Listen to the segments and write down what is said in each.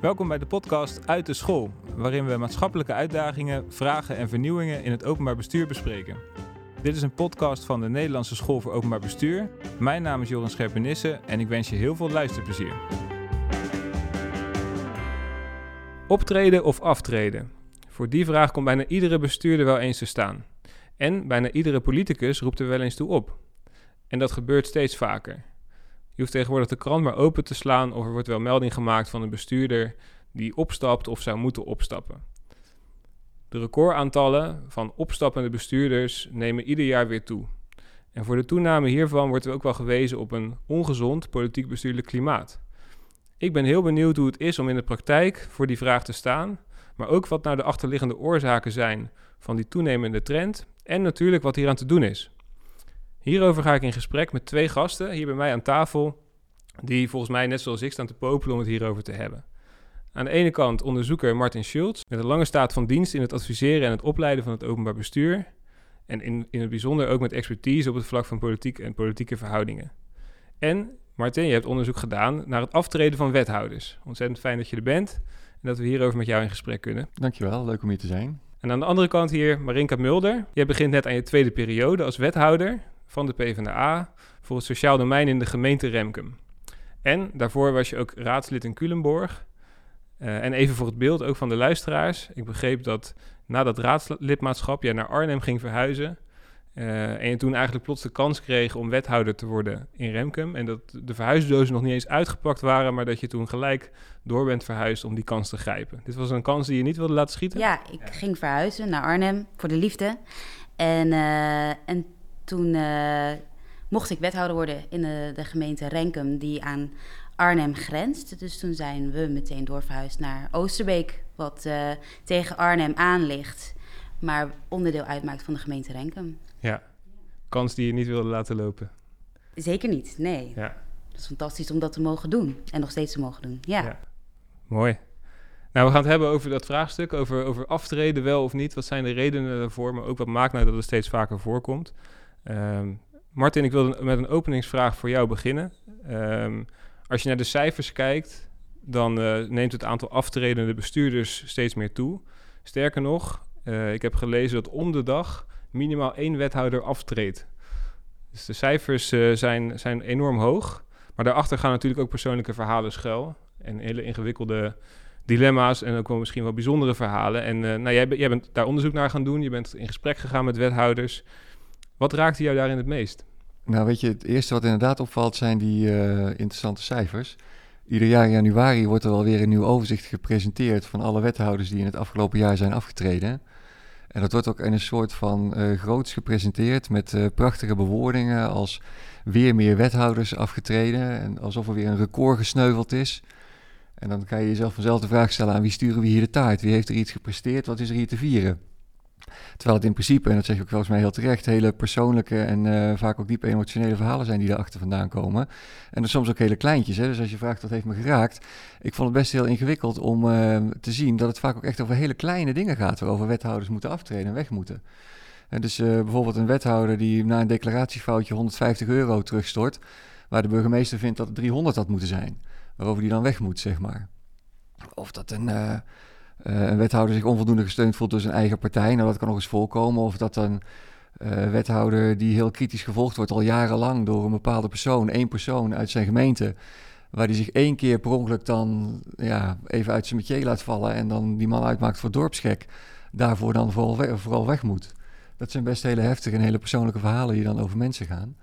Welkom bij de podcast Uit de School, waarin we maatschappelijke uitdagingen, vragen en vernieuwingen in het openbaar bestuur bespreken. Dit is een podcast van de Nederlandse School voor Openbaar Bestuur. Mijn naam is Joran Scherpenisse en ik wens je heel veel luisterplezier. Optreden of aftreden? Voor die vraag komt bijna iedere bestuurder wel eens te staan. En bijna iedere politicus roept er wel eens toe op. En dat gebeurt steeds vaker. Je hoeft tegenwoordig de krant maar open te slaan of er wordt wel melding gemaakt van een bestuurder die opstapt of zou moeten opstappen. De recordaantallen van opstappende bestuurders nemen ieder jaar weer toe. En voor de toename hiervan wordt er ook wel gewezen op een ongezond politiek-bestuurlijk klimaat. Ik ben heel benieuwd hoe het is om in de praktijk voor die vraag te staan, maar ook wat nou de achterliggende oorzaken zijn van die toenemende trend en natuurlijk wat hier aan te doen is. Hierover ga ik in gesprek met twee gasten hier bij mij aan tafel, die volgens mij net zoals ik staan te popelen om het hierover te hebben. Aan de ene kant onderzoeker Martin Schultz, met een lange staat van dienst in het adviseren en het opleiden van het openbaar bestuur. En in, in het bijzonder ook met expertise op het vlak van politiek en politieke verhoudingen. En Martin, je hebt onderzoek gedaan naar het aftreden van wethouders. Ontzettend fijn dat je er bent en dat we hierover met jou in gesprek kunnen. Dankjewel, leuk om hier te zijn. En aan de andere kant hier Marinka Mulder. Jij begint net aan je tweede periode als wethouder van de PvdA voor het sociaal domein in de gemeente Remkem. En daarvoor was je ook raadslid in Culemborg. Uh, en even voor het beeld ook van de luisteraars. Ik begreep dat na dat raadslidmaatschap jij naar Arnhem ging verhuizen. Uh, en je toen eigenlijk plots de kans kreeg om wethouder te worden in Remkem. En dat de verhuisdozen nog niet eens uitgepakt waren, maar dat je toen gelijk door bent verhuisd om die kans te grijpen. Dit was een kans die je niet wilde laten schieten? Ja, ik ging verhuizen naar Arnhem voor de liefde. En, uh, en toen uh, mocht ik wethouder worden in de, de, gemeente Renkum, die aan Arnhem grenst. Dus toen zijn we meteen doorverhuisd naar Oosterbeek, wat uh, tegen Arnhem aan ligt, maar onderdeel uitmaakt van de gemeente Renkum. Ja, kans die je niet wilde laten lopen. Zeker niet, nee. Ja. Het is fantastisch om dat te mogen doen en nog steeds te mogen doen. Ja. ja. Mooi. Nou, we gaan het hebben over dat vraagstuk, over, over aftreden wel of niet. Wat zijn de redenen daarvoor, maar ook wat maakt nou dat het steeds vaker voorkomt. Um, Martin, ik wil met een openingsvraag voor jou beginnen. Um, als je naar de cijfers kijkt, dan uh, neemt het aantal aftredende bestuurders steeds meer toe. Sterker nog, uh, ik heb gelezen dat om de dag minimaal één wethouder aftreedt. Dus de cijfers uh, zijn, zijn enorm hoog. Maar daarachter gaan natuurlijk ook persoonlijke verhalen schuil. En hele ingewikkelde dilemma's en ook wel misschien wel bijzondere verhalen. En nou, jij bent daar onderzoek naar gaan doen. Je bent in gesprek gegaan met wethouders. Wat raakte jou daarin het meest? Nou, weet je, het eerste wat inderdaad opvalt zijn die uh, interessante cijfers. Ieder jaar in januari wordt er alweer een nieuw overzicht gepresenteerd van alle wethouders die in het afgelopen jaar zijn afgetreden. En dat wordt ook in een soort van uh, groots gepresenteerd met uh, prachtige bewoordingen als weer meer wethouders afgetreden en alsof er weer een record gesneuveld is. En dan kan je jezelf vanzelf de vraag stellen aan wie sturen we hier de taart? Wie heeft er iets gepresteerd? Wat is er hier te vieren? Terwijl het in principe, en dat zeg ik ook volgens mij heel terecht, hele persoonlijke en uh, vaak ook diep emotionele verhalen zijn die daarachter vandaan komen. En er soms ook hele kleintjes. Hè? Dus als je vraagt wat heeft me geraakt, ik vond het best heel ingewikkeld om uh, te zien dat het vaak ook echt over hele kleine dingen gaat, waarover wethouders moeten aftreden en weg moeten. En dus uh, bijvoorbeeld een wethouder die na een declaratiefoutje 150 euro terugstort, waar de burgemeester vindt dat het 300 had moeten zijn, waarover die dan weg moet, zeg maar. Of dat een een wethouder zich onvoldoende gesteund voelt door zijn eigen partij. Nou, dat kan nog eens voorkomen. Of dat een uh, wethouder die heel kritisch gevolgd wordt al jarenlang door een bepaalde persoon, één persoon uit zijn gemeente, waar die zich één keer per ongeluk dan ja, even uit zijn metier laat vallen en dan die man uitmaakt voor dorpsgek, daarvoor dan vooral weg, vooral weg moet. Dat zijn best hele heftige en hele persoonlijke verhalen die dan over mensen gaan.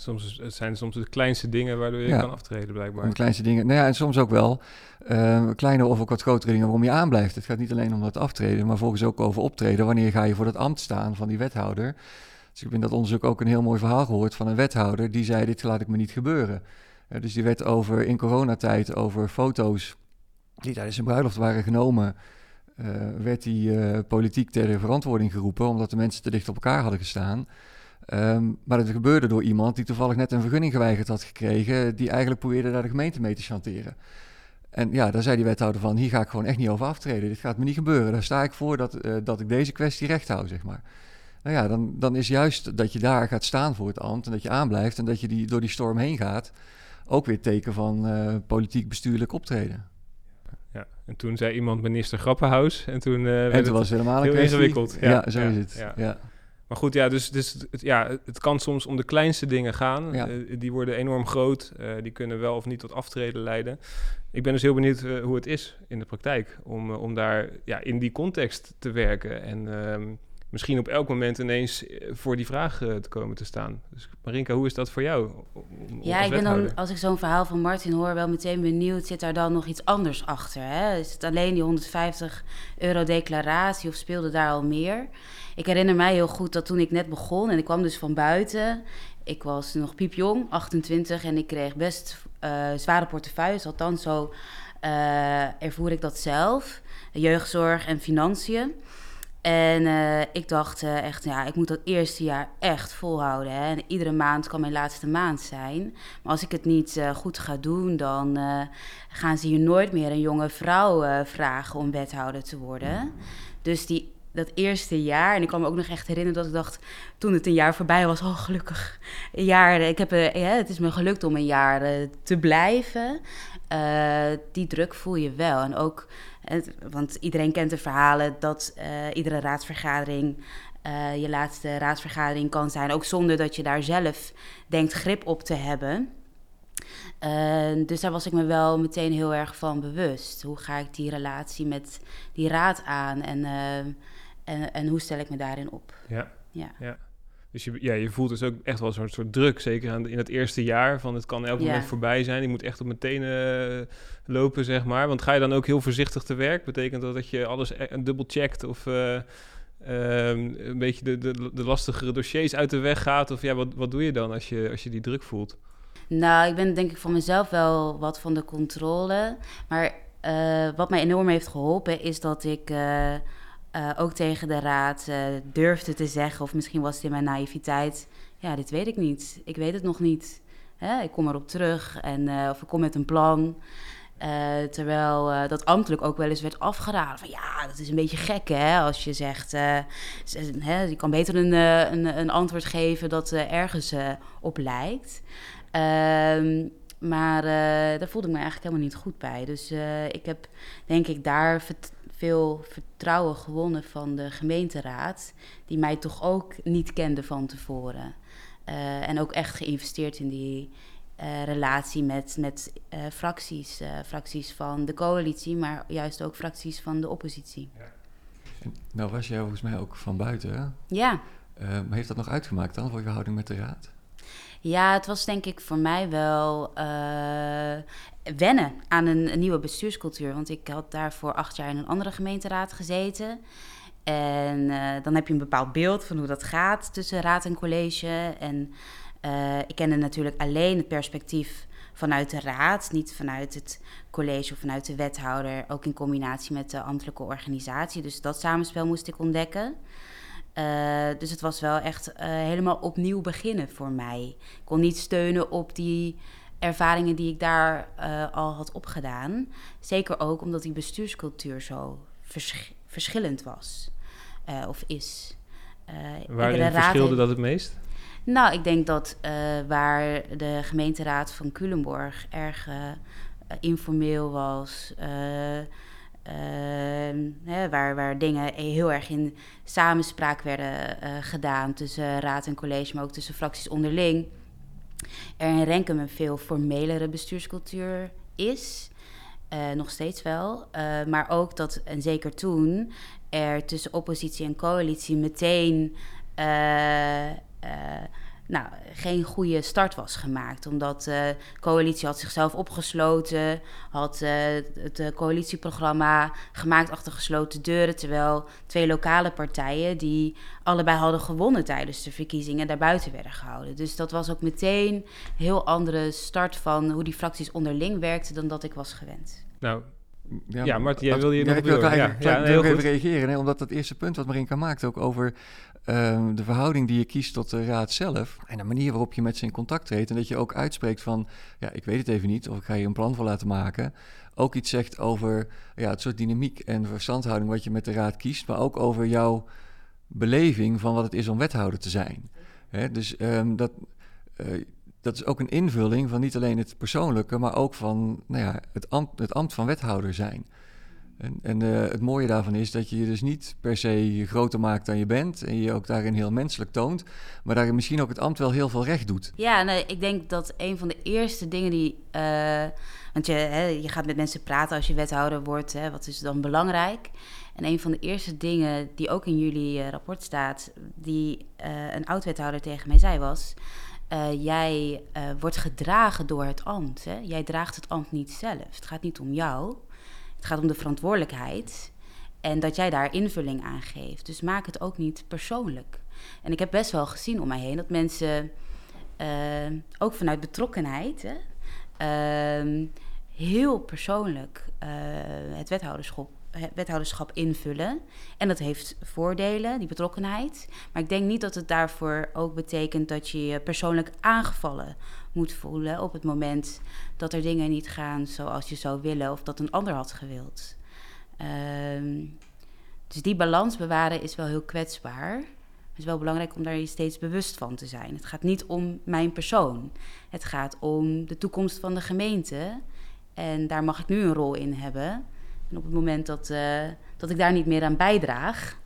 Soms het zijn soms de kleinste dingen waardoor je kan aftreden, blijkbaar. De kleinste dingen. Nou ja, en soms ook wel uh, kleine of ook wat grotere dingen waarom je aanblijft. Het gaat niet alleen om dat aftreden, maar volgens ook over optreden. Wanneer ga je voor dat ambt staan van die wethouder? Dus ik heb in dat onderzoek ook een heel mooi verhaal gehoord van een wethouder die zei: Dit laat ik me niet gebeuren. Uh, dus die werd over in coronatijd over foto's die tijdens zijn bruiloft waren genomen. Uh, werd die politiek ter verantwoording geroepen omdat de mensen te dicht op elkaar hadden gestaan. Um, maar dat gebeurde door iemand die toevallig net een vergunning geweigerd had gekregen, die eigenlijk probeerde daar de gemeente mee te chanteren. En ja, daar zei die wethouder van, hier ga ik gewoon echt niet over aftreden. Dit gaat me niet gebeuren. Daar sta ik voor dat, uh, dat ik deze kwestie recht hou, zeg maar. Nou ja, dan, dan is juist dat je daar gaat staan voor het ambt en dat je aanblijft en dat je die, door die storm heen gaat, ook weer teken van uh, politiek bestuurlijk optreden. ja. En toen zei iemand minister Grappenhaus. En toen, uh, en toen was het helemaal heel kwestie. ingewikkeld. Ja, Ja, zo ja, is het. ja. Maar goed, ja, dus, dus het, ja, het kan soms om de kleinste dingen gaan. Ja. Eh, die worden enorm groot. Eh, die kunnen wel of niet tot aftreden leiden. Ik ben dus heel benieuwd eh, hoe het is in de praktijk. Om, om daar ja, in die context te werken. En ehm, misschien op elk moment ineens voor die vraag te komen te staan. Dus Marinka, hoe is dat voor jou? om- om- Ja, als ik ben dan, als ik zo'n verhaal van Martin hoor, wel meteen benieuwd. Zit daar dan nog iets anders achter? Hè? Is het alleen die 150 euro declaratie of speelde daar al meer? Ik herinner mij heel goed dat toen ik net begon en ik kwam dus van buiten. Ik was nog piepjong, 28, en ik kreeg best eh, zware portefeuilles. Althans, zo eh, ervoer ik dat zelf. Jeugdzorg en financiën. En eh, ik dacht echt, ja, ik moet dat eerste jaar echt volhouden. Hè? En iedere maand kan mijn laatste maand zijn. Maar als ik het niet goed ga doen, dan gaan ze hier nooit meer een jonge vrouw vragen om wethouder te worden. Dus die, dat eerste jaar, en ik kan me ook nog echt herinneren dat ik dacht, toen het een jaar voorbij was, oh gelukkig, een jaar, ik heb, eh, het is me gelukt om een jaar eh, te blijven. Eh, die druk voel je wel. En ook, want iedereen kent de verhalen dat eh, iedere raadsvergadering eh, je laatste raadsvergadering kan zijn. Ook zonder dat je daar zelf denkt grip op te hebben. Eh, dus daar was ik me wel meteen heel erg van bewust. Hoe ga ik die relatie met die raad aan en, eh, en, en hoe stel ik me daarin op? Ja. Ja. Dus je, ja, je voelt dus ook echt wel zo'n soort druk, zeker aan de- in het eerste jaar. Van het kan elk Ja. moment voorbij zijn. Je moet echt op mijn tenen eh, lopen, zeg maar. Want ga je dan ook heel voorzichtig te werk? Betekent dat dat je alles e- dubbel checkt of eh, ehm, een beetje de, de, de lastigere dossiers uit de weg gaat? Of ja, wat, wat doe je dan als je, als je die druk voelt? Nou, ik ben denk ik van mezelf wel wat van de controle. Maar eh, wat mij enorm heeft geholpen is dat ik eh, ook tegen de raad eh, durfde te zeggen, of misschien was het in mijn naïviteit, ja, dit weet ik niet. Ik weet het nog niet. Hè? Ik kom erop terug en, eh, of ik kom met een plan. Terwijl dat ambtelijk ook wel eens werd afgeraden. Van ja, dat is een beetje gek hè. Als je zegt, je kan beter een, een, een antwoord geven dat ergens op lijkt. Ehm, maar daar voelde ik me eigenlijk helemaal niet goed bij. Dus ik heb denk ik daar veel vertrouwen gewonnen van de gemeenteraad. Die mij toch ook niet kende van tevoren. Eh, en ook echt geïnvesteerd in die eh, relatie met, met eh, fracties. fracties van de coalitie, maar juist ook fracties van de oppositie. En Nou was jij volgens mij ook van buiten, hè? Ja. Eh, maar heeft dat nog uitgemaakt dan voor je verhouding met de raad? Ja, het was denk ik voor mij wel eh, wennen aan een, nieuwe bestuurscultuur. Want ik had daarvoor acht jaar in een andere gemeenteraad gezeten. En eh, dan heb je een bepaald beeld van hoe dat gaat tussen raad en college. En eh, ik kende natuurlijk alleen het perspectief vanuit de raad, niet vanuit het college of vanuit de wethouder. Ook in combinatie met de ambtelijke organisatie. Dus dat samenspel moest ik ontdekken. Eh, dus het was wel echt eh, helemaal opnieuw beginnen voor mij. Ik kon niet steunen op die ervaringen die ik daar eh, al had opgedaan. Zeker ook omdat die bestuurscultuur zo versch- verschillend was. of is. Waarin verschilde dat het meest? nou, ik denk dat waar de gemeenteraad van Culemborg erg informeel was, hè, waar, waar dingen heel erg in samenspraak werden eh, gedaan tussen raad en college, maar ook tussen fracties onderling, er in Renkum een veel formelere bestuurscultuur is. Eh, nog steeds wel. Eh, maar ook dat, en zeker toen, er tussen oppositie en coalitie meteen nou, geen goede start was gemaakt. Omdat de coalitie had zichzelf opgesloten, had eh, het eh, coalitieprogramma gemaakt achter gesloten deuren. Terwijl twee lokale partijen die allebei hadden gewonnen tijdens de verkiezingen daarbuiten werden gehouden. Dus dat was ook meteen een heel andere start van hoe die fracties onderling werkten dan dat ik was gewend. Nou, Ja, Martin, jij wilde hier nog ik wil eigenlijk Ja, ja, heel even goed. reageren, hè, omdat dat eerste punt wat Marinka maakt ook over ehm, de verhouding die je kiest tot de raad zelf en de manier waarop je met ze in contact treedt en dat je ook uitspreekt van, ja, ik weet het even niet of ik ga hier een plan voor laten maken. Ook iets zegt over ja, het soort dynamiek en verstandhouding wat je met de raad kiest, maar ook over jouw beleving van wat het is om wethouder te zijn. Dus ehm, dat, eh, dat is ook een invulling van niet alleen het persoonlijke, maar ook van nou ja, het, het ambt van wethouder zijn. En, en uh, het mooie daarvan is dat je je dus niet per se groter maakt dan je bent. En je ook daarin heel menselijk toont. Maar daarin misschien ook het ambt wel heel veel recht doet. Ja, nee, ik denk dat een van de eerste dingen die. Uh, want je, hè, je gaat met mensen praten als je wethouder wordt. Hè, wat is dan belangrijk? En een van de eerste dingen die ook in jullie uh, rapport staat. Die een oud-wethouder tegen mij zei was. jij wordt gedragen door het ambt. Hè? Jij draagt het ambt niet zelf. Het gaat niet om jou. Het gaat om de verantwoordelijkheid en dat jij daar invulling aan geeft. Dus maak het ook niet persoonlijk. En ik heb best wel gezien om mij heen dat mensen, uh, ook vanuit betrokkenheid, hè, uh, heel persoonlijk uh, het wethouderschap, wethouderschap invullen. En dat heeft voordelen, die betrokkenheid. Maar ik denk niet dat het daarvoor ook betekent dat je je persoonlijk aangevallen moet voelen op het moment dat er dingen niet gaan zoals je zou willen of dat een ander had gewild. Um, dus die balans bewaren is wel heel kwetsbaar. Het is wel belangrijk om daar je steeds bewust van te zijn. Het gaat niet om mijn persoon. Het gaat om de toekomst van de gemeente. En daar mag ik nu een rol in hebben. En op het moment dat, uh, dat ik daar niet meer aan bijdraag,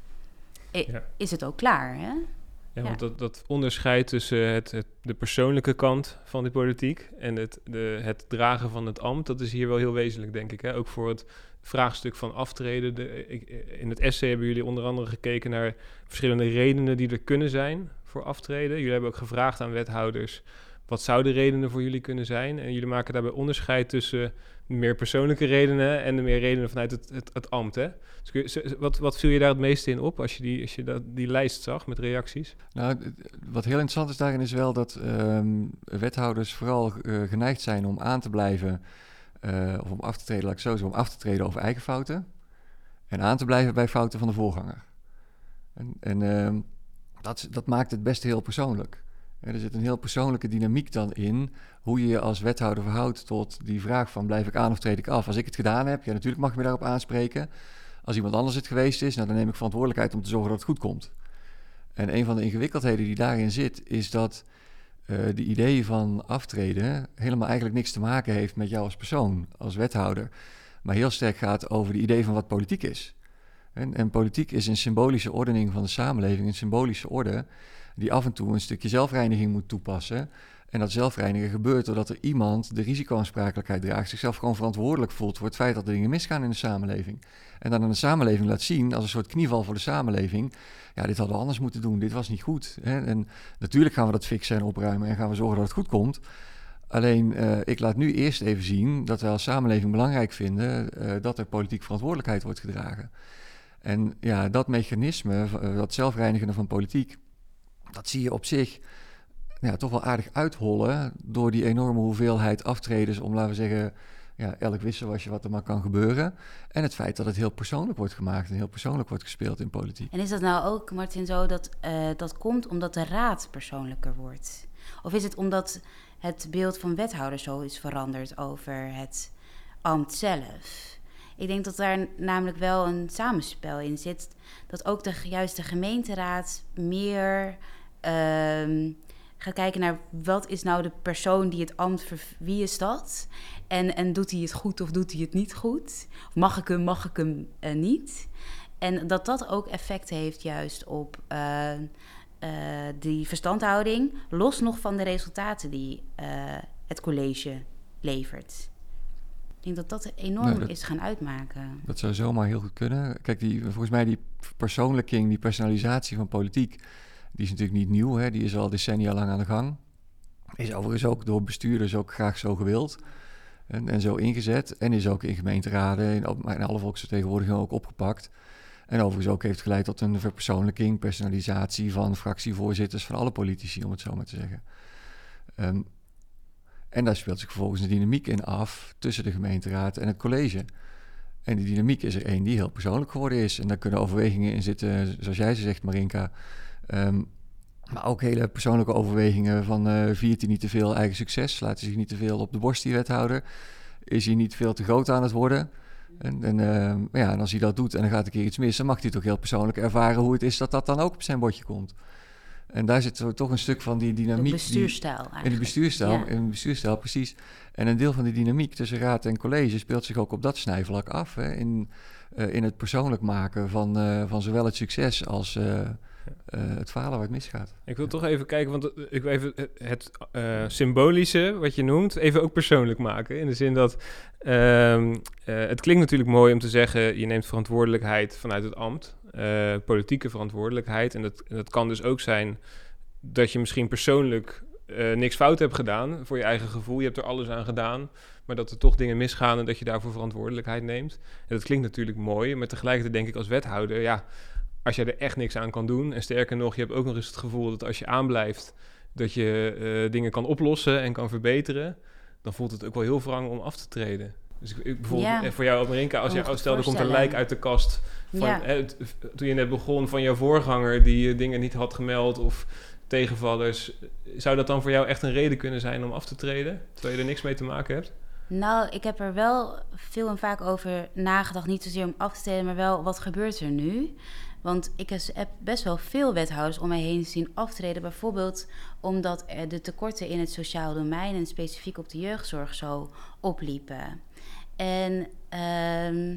ja. is het ook klaar. Hè? Ja, want dat, dat onderscheid tussen het, het, de persoonlijke kant van de politiek en het, de, het dragen van het ambt, dat is hier wel heel wezenlijk, denk ik. Hè? Ook voor het vraagstuk van aftreden. De, ik, in het essay hebben jullie onder andere gekeken naar verschillende redenen die er kunnen zijn voor aftreden. Jullie hebben ook gevraagd aan wethouders wat zouden redenen voor jullie kunnen zijn? En jullie maken daarbij onderscheid tussen meer persoonlijke redenen en de meer redenen vanuit het, het, het ambt. Hè? Dus wat, wat viel je daar het meeste in op als je, die, als je dat, die lijst zag met reacties? Nou, wat heel interessant is daarin is wel dat um, wethouders vooral uh, geneigd zijn om aan te blijven, uh, of om af te treden, laat ik zo zeggen, om af te treden over eigen fouten. En aan te blijven bij fouten van de voorganger. En, en uh, dat, dat maakt het best heel persoonlijk. Er zit een heel persoonlijke dynamiek dan in hoe je je als wethouder verhoudt tot die vraag van blijf ik aan of treed ik af. Als ik het gedaan heb, ja natuurlijk mag je me daarop aanspreken. Als iemand anders het geweest is, nou, dan neem ik verantwoordelijkheid om te zorgen dat het goed komt. En een van de ingewikkeldheden die daarin zit, is dat uh, de idee van aftreden helemaal eigenlijk niks te maken heeft met jou als persoon, als wethouder. Maar heel sterk gaat over de idee van wat politiek is. En, en politiek is een symbolische ordening van de samenleving, een symbolische orde die af en toe een stukje zelfreiniging moet toepassen. En dat zelfreinigen gebeurt doordat er iemand de risicoaansprakelijkheid draagt, zichzelf gewoon verantwoordelijk voelt voor het feit dat er dingen misgaan in de samenleving. En dan aan de samenleving laat zien, als een soort knieval voor de samenleving, ja, dit hadden we anders moeten doen, dit was niet goed. Hè? En natuurlijk gaan we dat fixen en opruimen en gaan we zorgen dat het goed komt. Alleen, uh, ik laat nu eerst even zien dat wij als samenleving belangrijk vinden uh, dat er politiek verantwoordelijkheid wordt gedragen. En ja, dat mechanisme, uh, dat zelfreinigende van politiek, dat zie je op zich ja, toch wel aardig uithollen door die enorme hoeveelheid aftredens om, laten we zeggen, ja, elk wisselwasje wat er maar kan gebeuren. En het feit dat het heel persoonlijk wordt gemaakt en heel persoonlijk wordt gespeeld in politiek. En is dat nou ook, Martin, zo dat uh, dat komt omdat de raad persoonlijker wordt? Of is het omdat het beeld van wethouder zo is veranderd over het ambt zelf? Ik denk dat daar namelijk wel een samenspel in zit. Dat ook de juiste gemeenteraad meer um, gaat kijken naar wat is nou de persoon die het ambt, wie is dat? En, en doet hij het goed of doet hij het niet goed? Mag ik hem, mag ik hem uh, niet? En dat dat ook effect heeft juist op uh, uh, die verstandhouding, los nog van de resultaten die het college levert. Ik denk dat dat enorm dat, is gaan uitmaken. Dat zou zomaar heel goed kunnen. Kijk, die, volgens mij die persoonlijking, die personalisatie van politiek die is natuurlijk niet nieuw, hè? die is al decennia lang aan de gang. Is overigens ook door bestuurders ook graag zo gewild en, en zo ingezet. En is ook in gemeenteraden en in alle volksvertegenwoordigingen ook opgepakt. En overigens ook heeft geleid tot een verpersoonlijking, personalisatie van fractievoorzitters van alle politici, om het zo maar te zeggen. Um, en daar speelt zich vervolgens een dynamiek in af tussen de gemeenteraad en het college. En die dynamiek is er één die heel persoonlijk geworden is. En daar kunnen overwegingen in zitten, zoals jij ze zegt, Marinka, Um, maar ook hele persoonlijke overwegingen van uh, viert hij niet te veel eigen succes? Laat hij zich niet te veel op de borst, die wethouder? Is hij niet veel te groot aan het worden? En, en, uh, ja, en als hij dat doet en dan gaat een keer iets mis, dan mag hij toch heel persoonlijk ervaren hoe het is dat dat dan ook op zijn bordje komt. En daar zit toch een stuk van die De dynamiek. die- bestuurstijl eigenlijk. in de bestuurstijl, Ja. in de bestuurstijl, precies. En een deel van die dynamiek tussen raad en college speelt zich ook op dat snijvlak af. Hè, in, eh, in het persoonlijk maken van, eh, van zowel het succes als eh, het falen waar het misgaat. Ik wil toch even kijken, want ik wil even het, eh, symbolische, wat je noemt, even ook persoonlijk maken. In de zin dat ehm, eh, het klinkt natuurlijk mooi om te zeggen, je neemt verantwoordelijkheid vanuit het ambt, politieke verantwoordelijkheid. En dat, en dat kan dus ook zijn dat je misschien persoonlijk niks fout hebt gedaan voor je eigen gevoel. Je hebt er alles aan gedaan, maar dat er toch dingen misgaan en dat je daarvoor verantwoordelijkheid neemt. En dat klinkt natuurlijk mooi, maar tegelijkertijd denk ik als wethouder, ja, als je er echt niks aan kan doen. En sterker nog, je hebt ook nog eens het gevoel dat als je aanblijft, dat je eh, dingen kan oplossen en kan verbeteren. Dan voelt het ook wel heel wrang om af te treden. Dus ik, ik bijvoorbeeld Ja. eh, voor jou, Marinka, als Kan je stel er komt een lijk uit de kast van Ja. hè, toen je net begon van jouw voorganger die eh, dingen niet had gemeld of tegenvallers. Zou dat dan voor jou echt een reden kunnen zijn om af te treden, terwijl je er niks mee te maken hebt? Nou, ik heb er wel veel en vaak over nagedacht. Niet zozeer om af te stellen, maar wel wat gebeurt er nu? Want ik heb best wel veel wethouders om mij heen zien aftreden. Bijvoorbeeld omdat de tekorten in het sociaal domein en specifiek op de jeugdzorg zo opliepen. En ehm,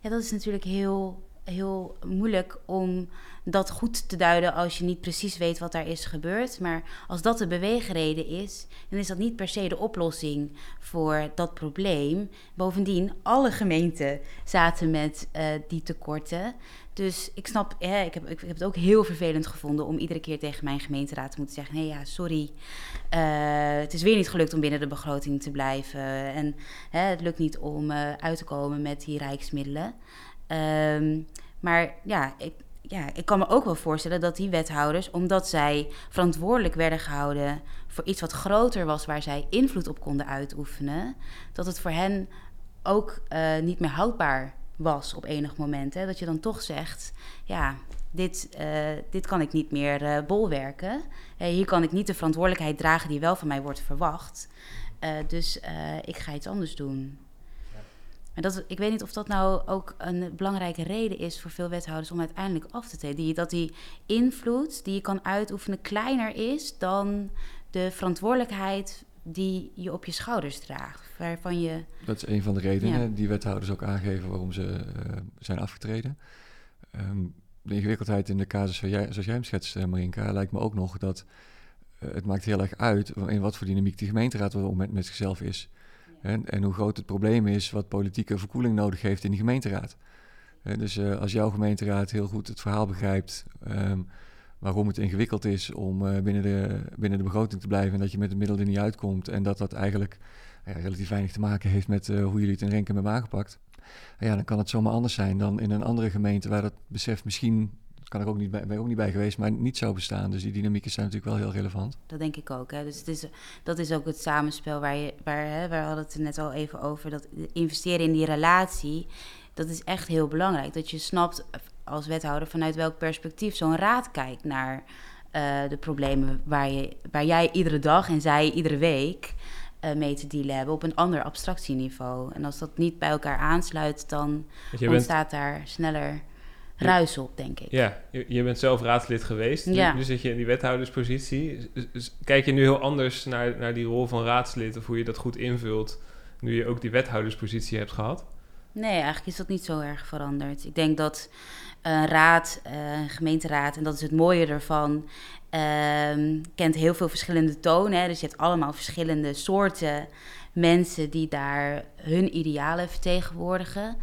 ja, dat is natuurlijk heel, heel moeilijk om dat goed te duiden als je niet precies weet wat daar is gebeurd. Maar als dat de beweegreden is, dan is dat niet per se de oplossing voor dat probleem. Bovendien, alle gemeenten zaten met eh, die tekorten. Dus ik snap, hè, ik, heb, ik heb het ook heel vervelend gevonden om iedere keer tegen mijn gemeenteraad te moeten zeggen: nee, ja, sorry. eh, het is weer niet gelukt om binnen de begroting te blijven. En het lukt niet om eh, uit te komen met die rijksmiddelen. Ehm, maar ja ik, ja, ik kan me ook wel voorstellen dat die wethouders, omdat zij verantwoordelijk werden gehouden voor iets wat groter was, waar zij invloed op konden uitoefenen, dat het voor hen ook eh, niet meer houdbaar was op enig moment. Hè? Dat je dan toch zegt, ja, dit, eh, dit kan ik niet meer eh, bolwerken. Hier kan ik niet de verantwoordelijkheid dragen die wel van mij wordt verwacht. Dus ik ga iets anders doen. Maar dat, ik weet niet of dat nou ook een belangrijke reden is voor veel wethouders om uiteindelijk af te treden. Die, dat die invloed die je kan uitoefenen kleiner is dan de verantwoordelijkheid die je op je schouders draagt. Waarvan je. Dat is een van de redenen Ja. die wethouders ook aangeven waarom ze eh, zijn afgetreden. Ehm, de ingewikkeldheid in de casus zoals jij, zoals jij hem schetst, eh, Marinka, lijkt me ook nog dat eh, het maakt heel erg uit in wat voor dynamiek die gemeenteraad op het moment met zichzelf is. En, en hoe groot het probleem is wat politieke verkoeling nodig heeft in die gemeenteraad. Dus eh, als jouw gemeenteraad heel goed het verhaal begrijpt ehm, waarom het ingewikkeld is om eh, binnen, de, binnen de begroting te blijven en dat je met de middelen niet uitkomt en dat dat eigenlijk ja, relatief weinig te maken heeft met eh, hoe jullie het in Renken hebben aangepakt. Ja, dan kan het zomaar anders zijn dan in een andere gemeente waar dat besef misschien, kan ik ook niet bij, ben ik ook niet bij geweest, maar niet zou bestaan. Dus die dynamieken zijn natuurlijk wel heel relevant. Dat denk ik ook. Hè. Dus het is, dat is ook het samenspel waar je. Waar, hè, we hadden het er net al even over. Dat investeren in die relatie. Dat is echt heel belangrijk. Dat je snapt als wethouder vanuit welk perspectief zo'n raad kijkt naar eh, de problemen waar, je, waar jij iedere dag en zij iedere week eh, mee te dealen hebben op een ander abstractieniveau. En als dat niet bij elkaar aansluit, dan bent, ontstaat daar sneller ruis op, denk ik. ja, je, je bent zelf raadslid geweest. Nu- Ja. Nu, zit je in die wethouderspositie. Kijk je nu heel anders naar, naar die rol van raadslid of hoe je dat goed invult, nu je ook die wethouderspositie hebt gehad? Nee, eigenlijk is dat niet zo erg veranderd. Ik denk dat een raad, eh, een gemeenteraad, en dat is het mooie ervan, ehm, kent heel veel verschillende tonen. Hè? Dus je hebt allemaal verschillende soorten mensen die daar hun idealen vertegenwoordigen.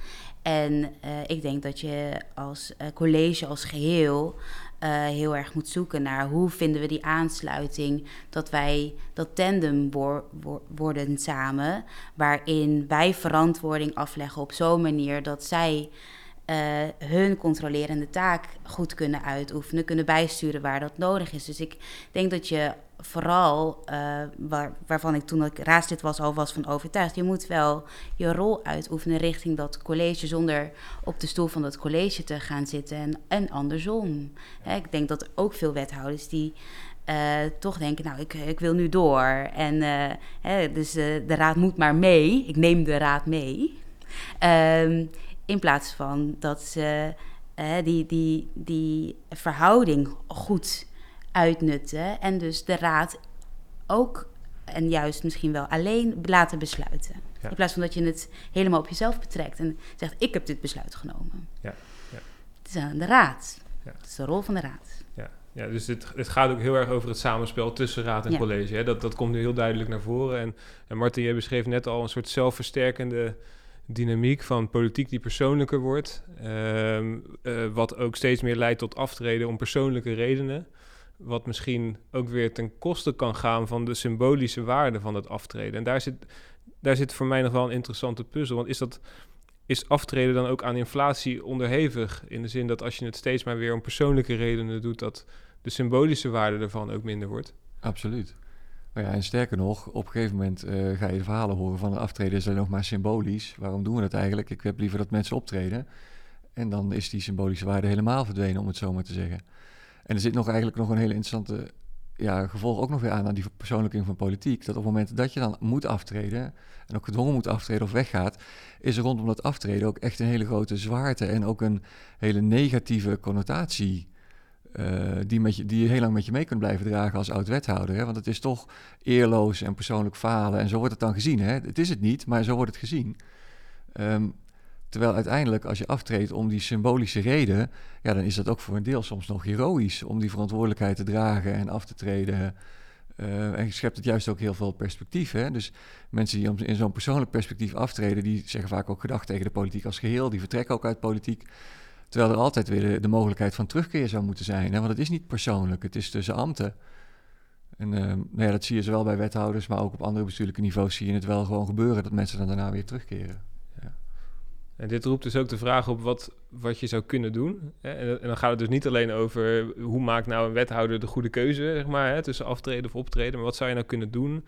En eh, ik denk dat je als eh, college als geheel eh, heel erg moet zoeken naar hoe vinden we die aansluiting, dat wij dat tandem wor- wor- worden samen, waarin wij verantwoording afleggen op zo'n manier dat zij hun controlerende taak goed kunnen uitoefenen, kunnen bijsturen waar dat nodig is. Dus ik denk dat je vooral, eh, waar, waarvan ik toen ik raadslid was al was van overtuigd, je moet wel je rol uitoefenen richting dat college zonder op de stoel van dat college te gaan zitten en, en andersom. Hè, ik denk dat ook veel wethouders die eh, toch denken, nou, ik, ik wil nu door. En eh, hè, dus de raad moet maar mee. Ik neem de raad mee. Ehm, in plaats van dat ze die, die, die verhouding goed uitnutten en dus de raad ook en juist misschien wel alleen laten besluiten. Ja. In plaats van dat je het helemaal op jezelf betrekt en zegt: Ik heb dit besluit genomen. Ja, ja. Het is aan de raad. Ja. Het is de rol van de raad. Ja, ja dus het, het gaat ook heel erg over het samenspel tussen raad en college. Hè? Dat, dat komt nu heel duidelijk naar voren. En, en Martin, jij beschreef net al een soort zelfversterkende dynamiek van politiek die persoonlijker wordt. Ehm, eh, wat ook steeds meer leidt tot aftreden om persoonlijke redenen. Wat misschien ook weer ten koste kan gaan van de symbolische waarde van het aftreden. En daar zit, daar zit voor mij nog wel een interessante puzzel. Want is dat is aftreden dan ook aan inflatie onderhevig? In de zin dat als je het steeds maar weer om persoonlijke redenen doet, dat de symbolische waarde ervan ook minder wordt. Absoluut. Maar ja, en sterker nog, op een gegeven moment eh, ga je de verhalen horen van een aftreden is alleen nog maar symbolisch. Waarom doen we dat eigenlijk? Ik heb liever dat mensen optreden. En dan is die symbolische waarde helemaal verdwenen, om het zo maar te zeggen. En er zit nog eigenlijk nog een hele interessante ja, gevolg ook nog weer aan aan die persoonlijking van politiek. Dat op het moment dat je dan moet aftreden, en ook gedwongen moet aftreden of weggaat, is er rondom dat aftreden ook echt een hele grote zwaarte en ook een hele negatieve connotatie. eh, die, met je, die je heel lang met je mee kunt blijven dragen als oud-wethouder. Want het is toch eerloos en persoonlijk falen. En zo wordt het dan gezien. Hè? Het is het niet, maar zo wordt het gezien. Ehm, terwijl uiteindelijk, als je aftreedt om die symbolische reden, ja, dan is dat ook voor een deel soms nog heroïsch om die verantwoordelijkheid te dragen en af te treden. Eh, en je schept het juist ook heel veel perspectief. Hè? Dus mensen die in zo'n persoonlijk perspectief aftreden, die zeggen vaak ook gedacht tegen de politiek als geheel. Die vertrekken ook uit politiek. Terwijl er altijd weer de, mogelijkheid van terugkeer zou moeten zijn. Hè? Want het is niet persoonlijk, het is tussen ambten. En eh, nou ja, dat zie je zowel bij wethouders, maar ook op andere bestuurlijke niveaus zie je het wel gewoon gebeuren dat mensen dan daarna weer terugkeren. En dit roept dus ook de vraag op wat, wat je zou kunnen doen. En, en dan gaat het dus niet alleen over hoe maakt nou een wethouder de goede keuze, zeg maar, hè, tussen aftreden of optreden. Maar wat zou je nou kunnen doen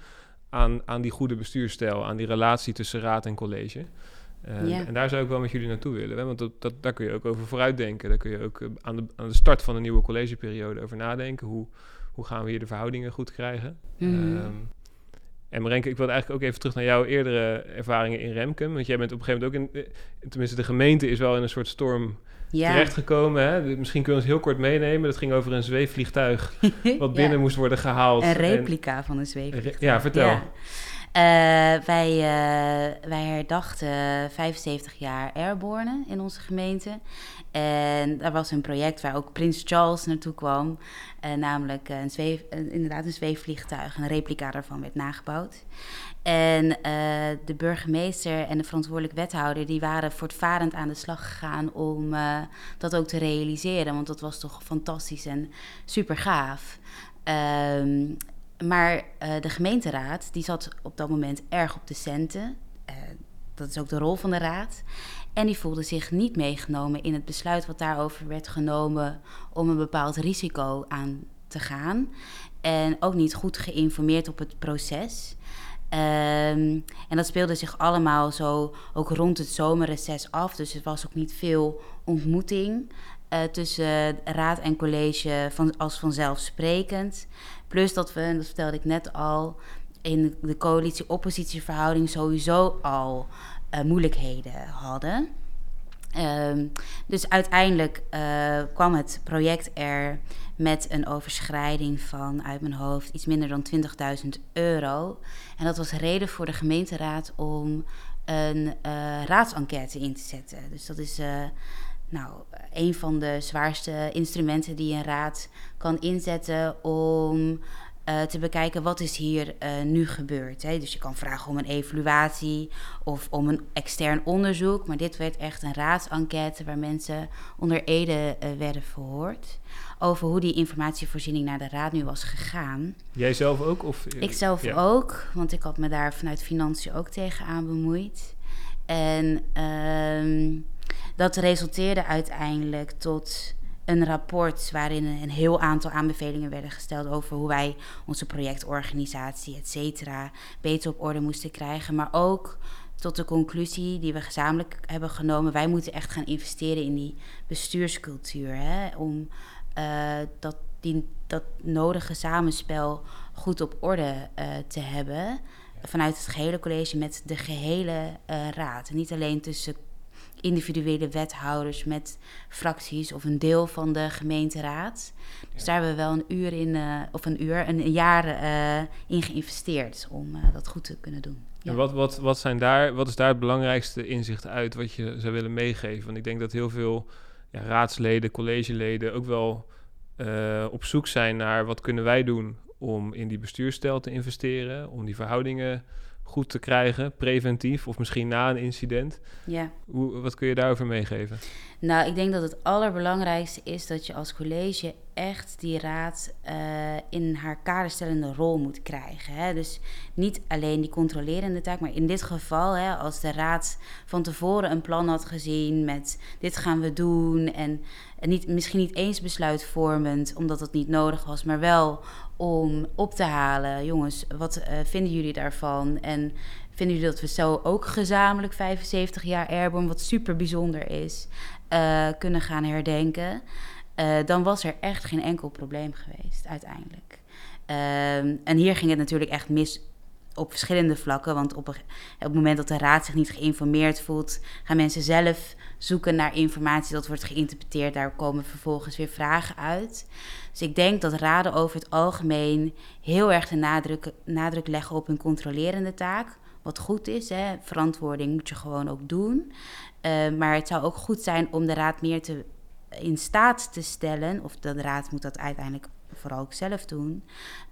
aan, aan die goede bestuurstijl, aan die relatie tussen raad en college. Eh, Ja. En daar zou ik wel met jullie naartoe willen. Hè? Want dat, dat, daar kun je ook over vooruitdenken. Daar kun je ook eh, aan, de, aan de start van een nieuwe collegeperiode over nadenken. Hoe, hoe gaan we hier de verhoudingen goed krijgen? Ehm, en Marenke, ik wil eigenlijk ook even terug naar jouw eerdere ervaringen in Remkem. Want jij bent op een gegeven moment ook in... eh, Tenminste, de gemeente is wel in een soort storm ja. terechtgekomen. Hè? Misschien kun je ons heel kort meenemen. Dat ging over een zweefvliegtuig wat binnen Ja. moest worden gehaald. Een En- replica van een zweefvliegtuig. ja, vertel. Ja. Eh, wij, eh, wij herdachten 75 jaar Airborne in onze gemeente. En daar was een project waar ook Prins Charles naartoe kwam. Eh, namelijk een zweef, inderdaad een zweefvliegtuig. Een replica daarvan werd nagebouwd. En de burgemeester en de verantwoordelijk wethouder... die waren voortvarend aan de slag gegaan om dat ook te realiseren. Want dat was toch fantastisch en super gaaf. Ehm, maar eh, de gemeenteraad die zat op dat moment erg op de centen. Eh, dat is ook de rol van de raad. En die voelde zich niet meegenomen in het besluit wat daarover werd genomen om een bepaald risico aan te gaan. En ook niet goed geïnformeerd op het proces. Ehm, en dat speelde zich allemaal zo ook rond het zomerreces af. Dus er was ook niet veel ontmoeting eh, tussen raad en college van, als vanzelfsprekend. Plus dat we, en dat vertelde ik net al, in de coalitie-oppositieverhouding sowieso al eh, moeilijkheden hadden. Ehm, dus uiteindelijk eh, kwam het project er met een overschrijding van uit mijn hoofd iets minder dan 20.000 euro. En dat was reden voor de gemeenteraad om een eh raadsenquête in te zetten. Dus dat is nou, een van de zwaarste instrumenten die een raad kan inzetten om eh, te bekijken wat is hier eh, nu gebeurd. Hè? Dus je kan vragen om een evaluatie of om een extern onderzoek. Maar dit werd echt een raadsenquête waar mensen onder ede eh, werden verhoord. Over hoe die informatievoorziening naar de raad nu was gegaan. Jij zelf ook? Of, Ik zelf ja. ook, want ik had me daar vanuit financiën ook tegenaan bemoeid. En ehm, dat resulteerde uiteindelijk tot een rapport waarin een heel aantal aanbevelingen werden gesteld over hoe wij onze projectorganisatie, et cetera, beter op orde moesten krijgen. Maar ook tot de conclusie die we gezamenlijk hebben genomen. Wij moeten echt gaan investeren in die bestuurscultuur. Hè, om eh, dat, die, dat nodige samenspel goed op orde eh, te hebben. Vanuit het gehele college met de gehele eh, raad. Niet alleen tussen individuele wethouders met fracties of een deel van de gemeenteraad. Dus daar hebben we wel een uur in, uh, of een uur, een, jaar uh, in geïnvesteerd om uh, dat goed te kunnen doen. Ja. En wat, wat, wat, zijn daar, wat is daar het belangrijkste inzicht uit wat je zou willen meegeven? Want ik denk dat heel veel ja, raadsleden, collegeleden ook wel op zoek zijn naar wat kunnen wij doen om in die bestuursstijl te investeren, om die verhoudingen goed te krijgen, preventief of misschien na een incident. Ja. Hoe, wat kun je daarover meegeven? Nou, ik denk dat het allerbelangrijkste is dat je als college echt die raad uh, in haar kaderstellende rol moet krijgen. Hè? Dus niet alleen die controlerende taak, maar in dit geval, hè, als de raad van tevoren een plan had gezien met dit gaan we doen en, en niet, misschien niet eens besluitvormend, omdat het niet nodig was, maar wel om op te halen. Jongens, wat uh, vinden jullie daarvan? En vinden jullie dat we zo ook gezamenlijk 75 jaar Airborne, wat super bijzonder is, uh, kunnen gaan herdenken? Uh, dan was er echt geen enkel probleem geweest uiteindelijk. Ehm, en hier ging het natuurlijk echt mis op verschillende vlakken. Want op, op het moment dat de raad zich niet geïnformeerd voelt, gaan mensen zelf zoeken naar informatie. Dat wordt geïnterpreteerd. Daar komen vervolgens weer vragen uit. Dus ik denk dat raden over het algemeen heel erg de nadruk, nadruk leggen op hun controlerende taak. Wat goed is, hè. verantwoording moet je gewoon ook doen. Uh, maar het zou ook goed zijn om de raad meer te, in staat te stellen, of de raad moet dat uiteindelijk vooral ook zelf doen,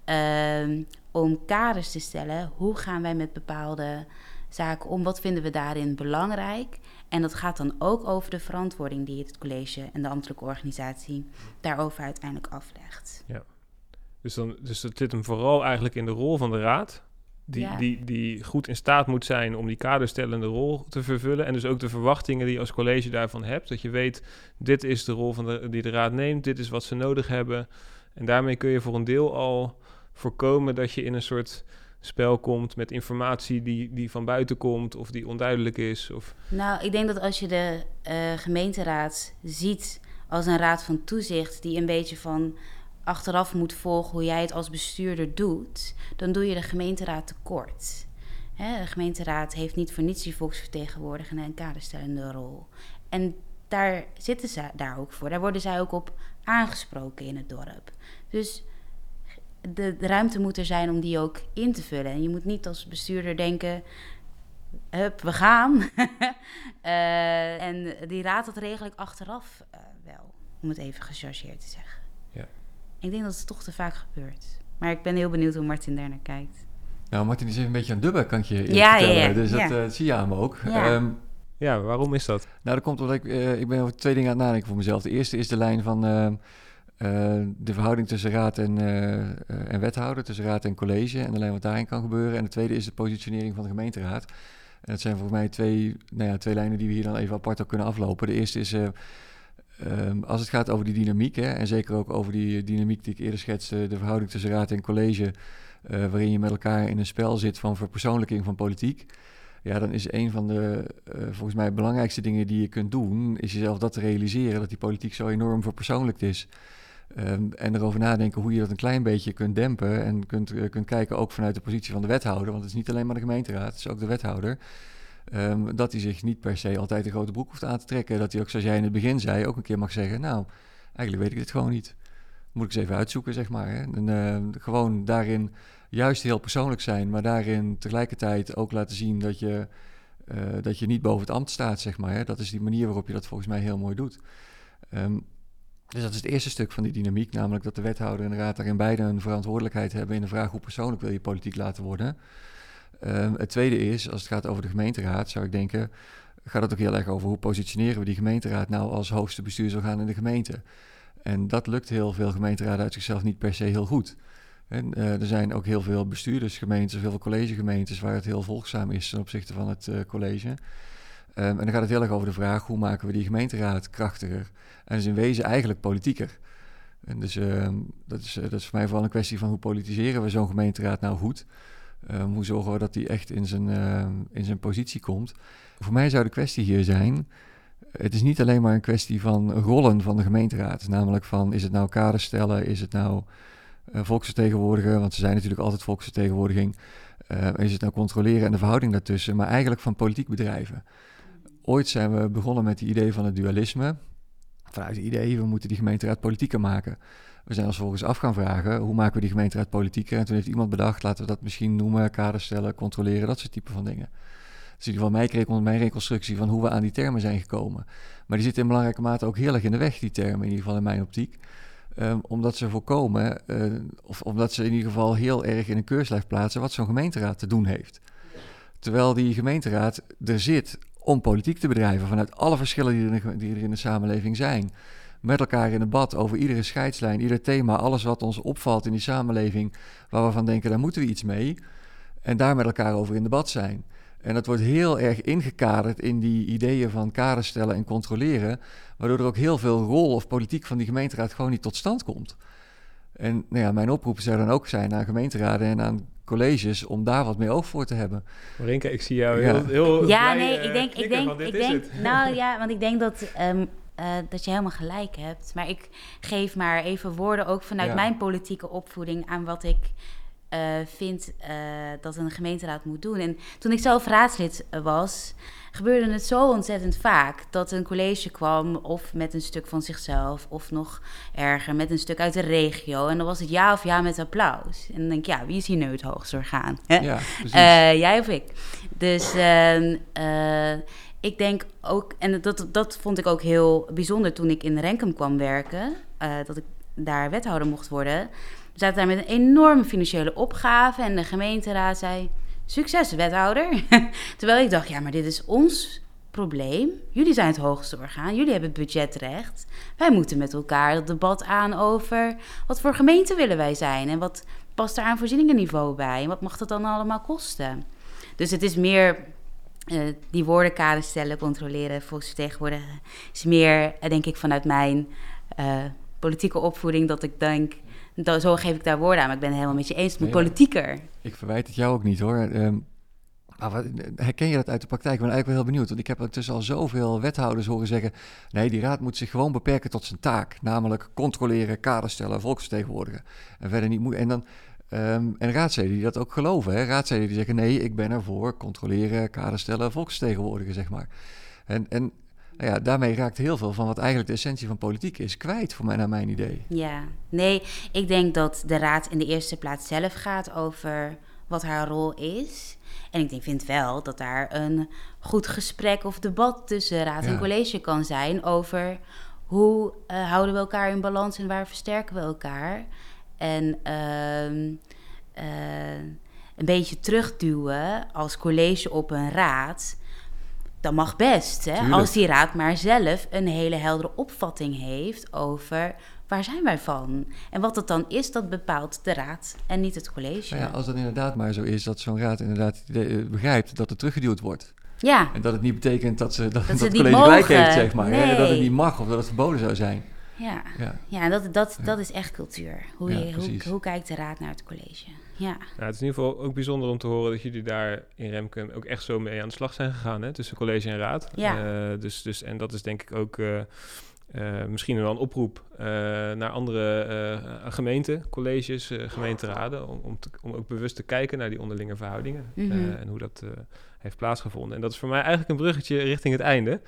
uh, om kaders te stellen. Hoe gaan wij met bepaalde zaken om? Wat vinden we daarin belangrijk? En dat gaat dan ook over de verantwoording die het college en de ambtelijke organisatie daarover uiteindelijk aflegt. Ja. Dus, dan, dus dat zit hem vooral eigenlijk in de rol van de raad. Die, die, die goed in staat moet zijn om die kaderstellende rol te vervullen. En dus ook de verwachtingen die je als college daarvan hebt. Dat je weet, dit is de rol van de, die de raad neemt, dit is wat ze nodig hebben. En daarmee kun je voor een deel al voorkomen dat je in een soort spel komt met informatie die, die van buiten komt of die onduidelijk is? Of... Nou, ik denk dat als je de uh, gemeenteraad ziet als een raad van toezicht die een beetje van achteraf moet volgen hoe jij het als bestuurder doet, dan doe je de gemeenteraad tekort. Hè, de gemeenteraad heeft niet voor niets die volksvertegenwoordiger en kaderstellende rol. En daar zitten ze daar ook voor. Daar worden zij ook op aangesproken in het dorp. Dus de, ruimte moet er zijn om die ook in te vullen. En je moet niet als bestuurder denken, hup, we gaan. uh, en die raad dat regel ik achteraf uh, wel, om het even gechargeerd te zeggen. Ja. Ik denk dat het toch te vaak gebeurt. Maar ik ben heel benieuwd hoe Martin daar naar kijkt. Nou, Martin is even een beetje aan dubben, kan ik je ja, vertellen. Ja, ja. Dus dat uh, zie je aan me ook. Um, ja, waarom is dat? Nou, dat komt omdat ik, ik ben over twee dingen aan het nadenken voor mezelf. De eerste is de lijn van ehm, uh, de verhouding tussen raad en, uh, en wethouder, tussen raad en college en alleen wat daarin kan gebeuren. En de tweede is de positionering van de gemeenteraad. En dat zijn voor mij twee, nou ja, twee lijnen die we hier dan even apart ook kunnen aflopen. De eerste is, um, als het gaat over die dynamiek, hè, en zeker ook over die dynamiek die ik eerder schetste, de verhouding tussen raad en college, waarin je met elkaar in een spel zit van verpersoonlijking van politiek. Ja, dan is een van de volgens mij belangrijkste dingen die je kunt doen, is jezelf dat te realiseren, dat die politiek zo enorm verpersoonlijkt is. Um, en erover nadenken hoe je dat een klein beetje kunt dempen. En kunt, uh, kunt kijken ook vanuit de positie van de wethouder. Want het is niet alleen maar de gemeenteraad, het is ook de wethouder. Um, dat hij zich niet per se altijd een grote broek hoeft aan te trekken. Dat hij ook, zoals jij in het begin zei, ook een keer mag zeggen: Nou, eigenlijk weet ik dit gewoon niet. Moet ik eens even uitzoeken, zeg maar. Hè? En, uh, gewoon daarin juist heel persoonlijk zijn, maar daarin tegelijkertijd ook laten zien dat je, uh, dat je niet boven het ambt staat, zeg maar. Hè? Dat is die manier waarop je dat volgens mij heel mooi doet. Um, dus dat is het eerste stuk van die dynamiek, namelijk dat de wethouder en de raad daarin beide een verantwoordelijkheid hebben in de vraag hoe persoonlijk wil je politiek laten worden. Um, het tweede is, als het gaat over de gemeenteraad, zou ik denken, gaat het ook heel erg over hoe positioneren we die gemeenteraad nou als hoogste bestuursorgaan in de gemeente. En dat lukt heel veel gemeenteraden uit zichzelf niet per se heel goed. En, uh, er zijn ook heel veel bestuurdersgemeentes, heel veel collegegemeentes waar het heel volgzaam is ten opzichte van het uh, college. Um, en dan gaat het heel erg over de vraag hoe maken we die gemeenteraad krachtiger. En is in wezen eigenlijk politieker. En dus uh, dat, is, uh, dat is voor mij vooral een kwestie van hoe politiseren we zo'n gemeenteraad nou goed. Um, hoe zorgen we dat die echt in zijn, in zijn positie komt. Voor mij zou de kwestie hier zijn, het is niet alleen maar een kwestie van rollen van de gemeenteraad. Namelijk van, is het nou kader stellen, is het nou volksvertegenwoordiger, want ze zijn natuurlijk altijd volksvertegenwoordiging. Uh, is het nou controleren en de verhouding daartussen, maar eigenlijk van politiek bedrijven ooit zijn we begonnen met het idee van het dualisme. Vanuit het idee, we moeten die gemeenteraad politieker maken. We zijn ons vervolgens af gaan vragen, hoe maken we die gemeenteraad politieker? En toen heeft iemand bedacht, laten we dat misschien noemen, kader stellen, controleren, dat soort type van dingen. Dus in ieder geval mijn, mijn reconstructie van hoe we aan die termen zijn gekomen. Maar die zitten in belangrijke mate ook heel erg in de weg, die termen, in ieder geval in mijn optiek. Um, omdat ze voorkomen, uh, of omdat ze in ieder geval heel erg in een keurslijf plaatsen wat zo'n gemeenteraad te doen heeft. Terwijl die gemeenteraad er zit om politiek te bedrijven vanuit alle verschillen die er, die er in de samenleving zijn. Met elkaar in debat over iedere scheidslijn, ieder thema, alles wat ons opvalt in die samenleving, waar we van denken, daar moeten we iets mee. En daar met elkaar over in debat zijn. En dat wordt heel erg ingekaderd in die ideeën van kader stellen en controleren, waardoor er ook heel veel rol of politiek van die gemeenteraad gewoon niet tot stand komt. En nou ja, mijn oproep zou dan ook zijn aan gemeenteraden en aan colleges om daar wat meer oog voor te hebben. Marinka, ik zie jou heel, heel Ja, nee, ik denk, ik denk, ik denk, nou ja, want ik denk dat, um, uh, dat je helemaal gelijk hebt. Maar ik geef maar even woorden ook vanuit mijn politieke opvoeding aan wat ik uh, vind uh, dat een gemeenteraad moet doen. En toen ik zelf raadslid was, gebeurde het zo ontzettend vaak dat een college kwam of met een stuk van zichzelf, of nog erger, met een stuk uit de regio. En dan was het ja of ja met applaus. En dan denk ik, ja, wie is hier nu het hoogst orgaan? Ja, uh, jij of ik? Dus ehm, ik denk ook, en dat, dat vond ik ook heel bijzonder toen ik in Renkum kwam werken, dat ik daar wethouder mocht worden we zaten daar met een enorme financiële opgave en de gemeenteraad zei: Succes, wethouder. Terwijl ik dacht: ja, maar dit is ons probleem. Jullie zijn het hoogste orgaan, jullie hebben het budgetrecht. Wij moeten met elkaar het debat aan over wat voor gemeente willen wij zijn en wat past er aan voorzieningenniveau bij en wat mag dat dan allemaal kosten. Dus het is meer uh, die woordenkade stellen, controleren, volksvertegenwoordigen. is meer, uh, denk ik, vanuit mijn uh, politieke opvoeding dat ik denk zo geef ik daar woorden aan. Maar ik ben het helemaal met je eens. Het moet politieker. Ik verwijt het jou ook niet hoor. Um, wat, herken je dat uit de praktijk? Ik ben eigenlijk wel heel benieuwd. Want ik heb intussen al zoveel wethouders horen zeggen... nee, die raad moet zich gewoon beperken tot zijn taak. Namelijk controleren, kader stellen, volksvertegenwoordigen. En verder niet En dan... Um, en raadsleden die dat ook geloven. Hè? Raadsleden die zeggen: nee, ik ben er voor controleren, kader stellen, volksvertegenwoordigen, zeg maar. En, en nou ja, daarmee raakt heel veel van wat eigenlijk de essentie van politiek is kwijt, voor mij naar mijn idee. Ja, nee, ik denk dat de raad in de eerste plaats zelf gaat over wat haar rol is. En ik denk, vind wel dat daar een goed gesprek of debat tussen raad en college kan zijn over hoe uh, houden we elkaar in balans en waar versterken we elkaar. En uh, uh, een beetje terugduwen als college op een raad dat mag best. Hè? Als die raad maar zelf een hele heldere opvatting heeft over waar zijn wij van? En wat dat dan is, dat bepaalt de raad en niet het college. Nou ja, als dat inderdaad maar zo is, dat zo'n raad inderdaad eh, begrijpt dat het teruggeduwd wordt. Ja. En dat het niet betekent dat, ze, dat, dat, dat het college gelijk heeft, zeg maar. Nee. Dat het niet mag of dat het verboden zou zijn. Ja, ja. ja dat, dat, dat is echt cultuur. Hoe, je, hoe, hoe kijkt de raad naar het college? Ja. Nou, het is in ieder geval ook bijzonder om te horen dat jullie daar in Remken ook echt zo mee aan de slag zijn gegaan, hè, tussen college en raad. Ja. Uh, dus, dus, en dat is denk ik ook uh, uh, misschien wel een oproep naar andere gemeenten, colleges, gemeenteraden, om, om, te, om, ook bewust te kijken naar die onderlinge verhoudingen mm -hmm. en hoe dat heeft plaatsgevonden. En dat is voor mij eigenlijk een bruggetje richting het einde.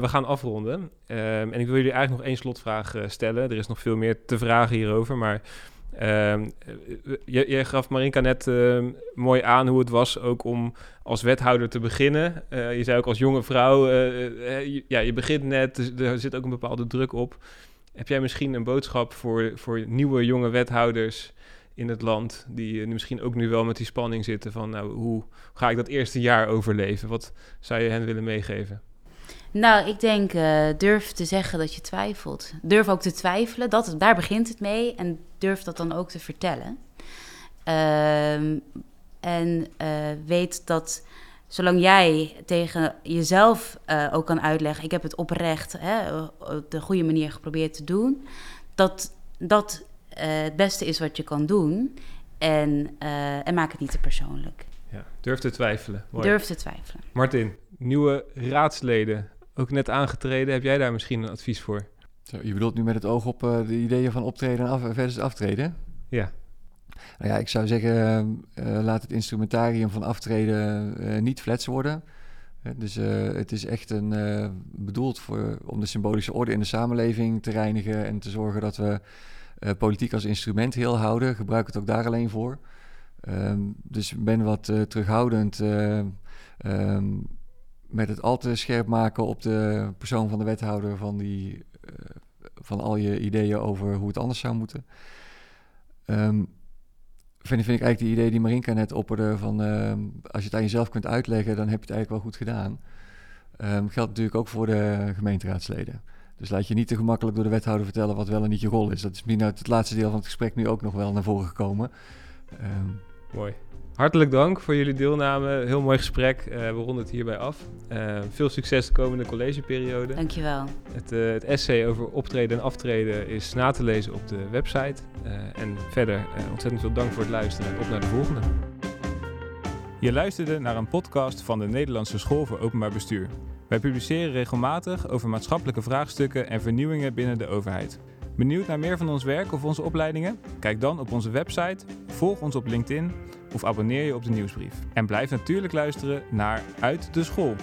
we gaan afronden. en ik wil jullie eigenlijk nog één slotvraag stellen. Er is nog veel meer te vragen hierover, maar Um, je, je, gaf Marinka net mooi aan hoe het was ook om als wethouder te beginnen. Je zei ook als jonge vrouw, ja, je begint net, dus er zit ook een bepaalde druk op. Heb jij misschien een boodschap voor, voor nieuwe jonge wethouders in het land, die misschien ook nu wel met die spanning zitten van, nou, hoe ga ik dat eerste jaar overleven? Wat zou je hen willen meegeven? Nou, ik denk uh, durf te zeggen dat je twijfelt. Durf ook te twijfelen, dat, daar begint het mee. En durf dat dan ook te vertellen. Uh, en uh, weet dat zolang jij tegen jezelf ook kan uitleggen... ik heb het oprecht hè, op de goede manier geprobeerd te doen... dat dat het beste is wat je kan doen. En, en maak het niet te persoonlijk. Ja, durf te twijfelen. Mooi. Durf te twijfelen. Martin, nieuwe raadsleden ook net aangetreden. Heb jij daar misschien een advies voor? Zo, je bedoelt nu met het oog op uh, de ideeën van optreden en af, versus aftreden? Ja. Nou ja, ik zou zeggen, uh, laat het instrumentarium van aftreden uh, niet flats worden. Hè, Dus eh, het is echt een, eh, bedoeld voor, om de symbolische orde in de samenleving te reinigen en te zorgen dat we eh, politiek als instrument heel houden. Gebruik het ook daar alleen voor. Ehm, dus ik ben wat eh, terughoudend eh, ehm, met het al te scherp maken op de persoon van de wethouder van, die, van al je ideeën over hoe het anders zou moeten. Ehm, vind, vind ik eigenlijk de idee die Marinka net opperde van als je het aan jezelf kunt uitleggen, dan heb je het eigenlijk wel goed gedaan. Ehm, geldt natuurlijk ook voor de gemeenteraadsleden. Dus laat je niet te gemakkelijk door de wethouder vertellen wat wel en niet je rol is. Dat is misschien uit het laatste deel van het gesprek nu ook nog wel naar voren gekomen. Ehm, Mooi. Hartelijk dank voor jullie deelname. Heel mooi gesprek. Eh, we ronden het hierbij af. Eh, veel succes de komende collegeperiode. Dankjewel. Het, eh, het essay over optreden en aftreden is na te lezen op de website. Eh, en verder eh, ontzettend veel dank voor het luisteren en op naar de volgende. Je luisterde naar een podcast van de Nederlandse School voor Openbaar Bestuur. Wij publiceren regelmatig over maatschappelijke vraagstukken en vernieuwingen binnen de overheid. Benieuwd naar meer van ons werk of onze opleidingen? Kijk dan op onze website, volg ons op LinkedIn of abonneer je op de nieuwsbrief. En blijf natuurlijk luisteren naar Uit de School.